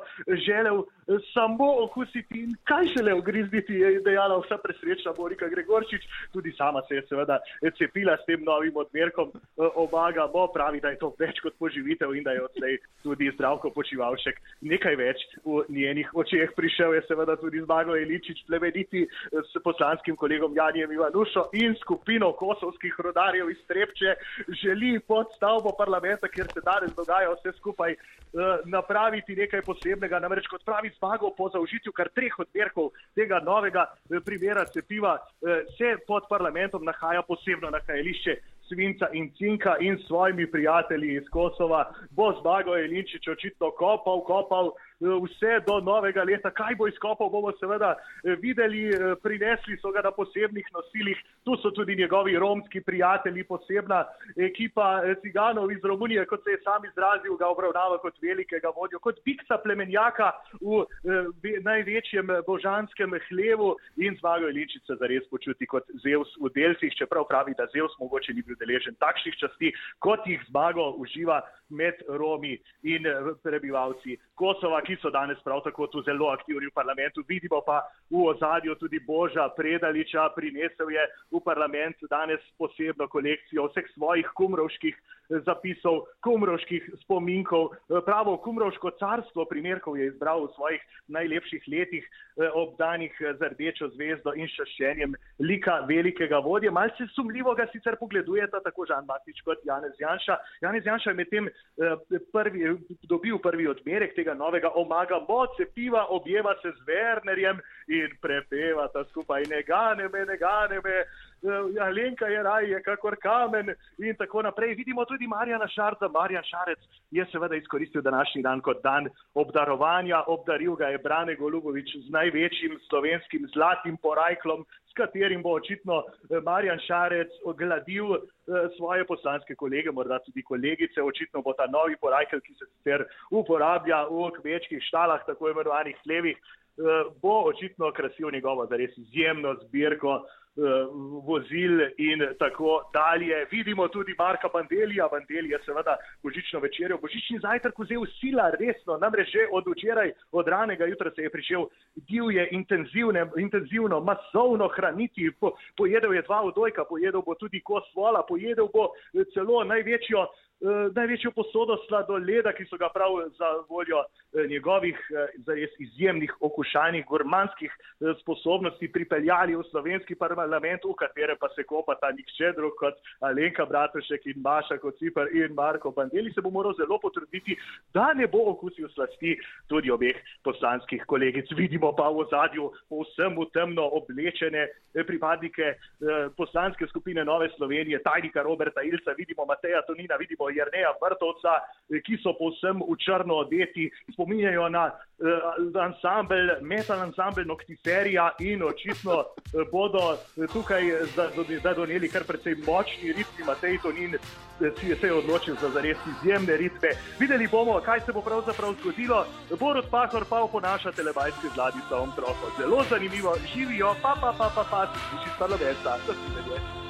želel eh, samo okusiti in kaj šele ogrizniti, je dejala vsa presrečna Monika Gregorčič. Tudi sama se je seveda cepila s tem novim odmerkom eh, Omaga, bo pravi, da je to več kot poživitev in da je odslej tudi zdravko počivalšek nekaj več v njenih očeh. Prišel je seveda tudi Zmago Eličič plemeniti eh, s poslanskim kolegom Janijem Ivanušo in skupino kosovskih rodarjev iz Trepče želi pod stavbo parlamenta, kjer se danes dogaja vse skupaj, eh, napraviti nekaj posebnega. Namreč kot pravi Zmago po zaužitju kar treh odmerkov tega novega eh, primera cepiva se pod parlamentom nahaja posebno nahajališče svinca in cinka in s svojimi prijatelji iz Kosova bo Zmago Jelinčič očitno kopal, kopal vse do novega leta. Kaj bo izkopal, bomo seveda eh, videli, eh, prinesli so ga na posebnih nosilih, tu so tudi njegovi romski prijatelji, posebna ekipa eh, ciganov iz Romunije, kot se je sam izrazil, ga obravnava kot velikega vodjo, kot biksa plemenjaka v eh, ve- največjem božanskem hlevu in Zmago Jelinčič se zares počuti kot Zeus v delcih, čeprav pravi, da Zeus mogoče ni bil deležen takšnih časti, kot jih Zmago uživa med Romi in prebivalci Kosova, ki so danes prav tako tu zelo aktivni v parlamentu. Vidimo pa v ozadju tudi Boža Predaliča, prinesel je v parlament danes posebno kolekcijo vseh svojih kumrovških zapisov, kumrovških spominkov. Eh, Pravo kumrovško carstvo primerkov je izbral v svojih najlepših letih, eh, obdanih eh, z rdečo zvezdo in šaščenjem lika velikega vodje. Malce sumljivo ga sicer pogledujeta tako Žan Matič kot Janez Janša. Janez Janša je medtem prvi, dobil prvi odmerek tega novega omaga moce piva, objema se z Wernerjem in prepevata skupaj ne gane me, ne gane me. Eh, Alenka je raj, je kakor kamen in tako naprej. Vidimo tudi Marjana Šarca. Marjan Šarec je seveda izkoristil današnji dan kot dan obdarovanja. Obdaril ga je Brane Golubovič z največjim slovenskim zlatim porajklom, s katerim bo očitno eh, Marjan Šarec ogladil eh, svoje poslanske kolege, morda tudi kolegice. Očitno bo ta novi porajkel, ki se sicer uporablja v kmečkih štalah, tako imenovanih slevih, bo očitno krasil njegovo zares izjemno zbirko vozil in tako dalje. Vidimo tudi Marka Bandelija. Bandeli je seveda božično večerjo, božični zajtrk vzel sila resno, namreč že od včeraj, od ranega jutra se je pričel divje, intenzivne, intenzivno, masovno hraniti. Po, pojedel je dva odojka, pojedel bo tudi kos vola, pojedel bo eh, celo največjo eh, največjo posodo sladoleda, ki so ga prav za voljo eh, njegovih eh, zares izjemnih okušalnih gurmanskih eh, sposobnosti pripeljali v slovenski parlament, v katere pa se kopata nihče drug kot Alenka Bratušek in Maša Kociper in Marko Bandeli. Se bo moral zelo potruditi, da ne bo okusil slasti tudi obeh poslanskih kolegic. Vidimo pa v zadju povsem v temno oblečene eh, pripadnike eh, poslanske skupine Nove Slovenije, tajnika Roberta Ilca, vidimo Mateja Tonina, vidimo Jrneja Vrtovca, eh, ki so povsem v črno odeti, spominjajo na uh, ansambl, metal ansambl Noctiferija in očitno uh, bodo eh, tukaj zdaj doneli kar precej močni ritmi. Matej Tonin eh, si je se odločil za zares izjemne ritme. Videli bomo, kaj se bo pravzaprav zgodilo. Borod Pahor pa oponaša telebajske z Ladico Omtrofo. Zelo zanimivo, živijo, pa pa pa pa pa, si slišiš parlamenta, da si ne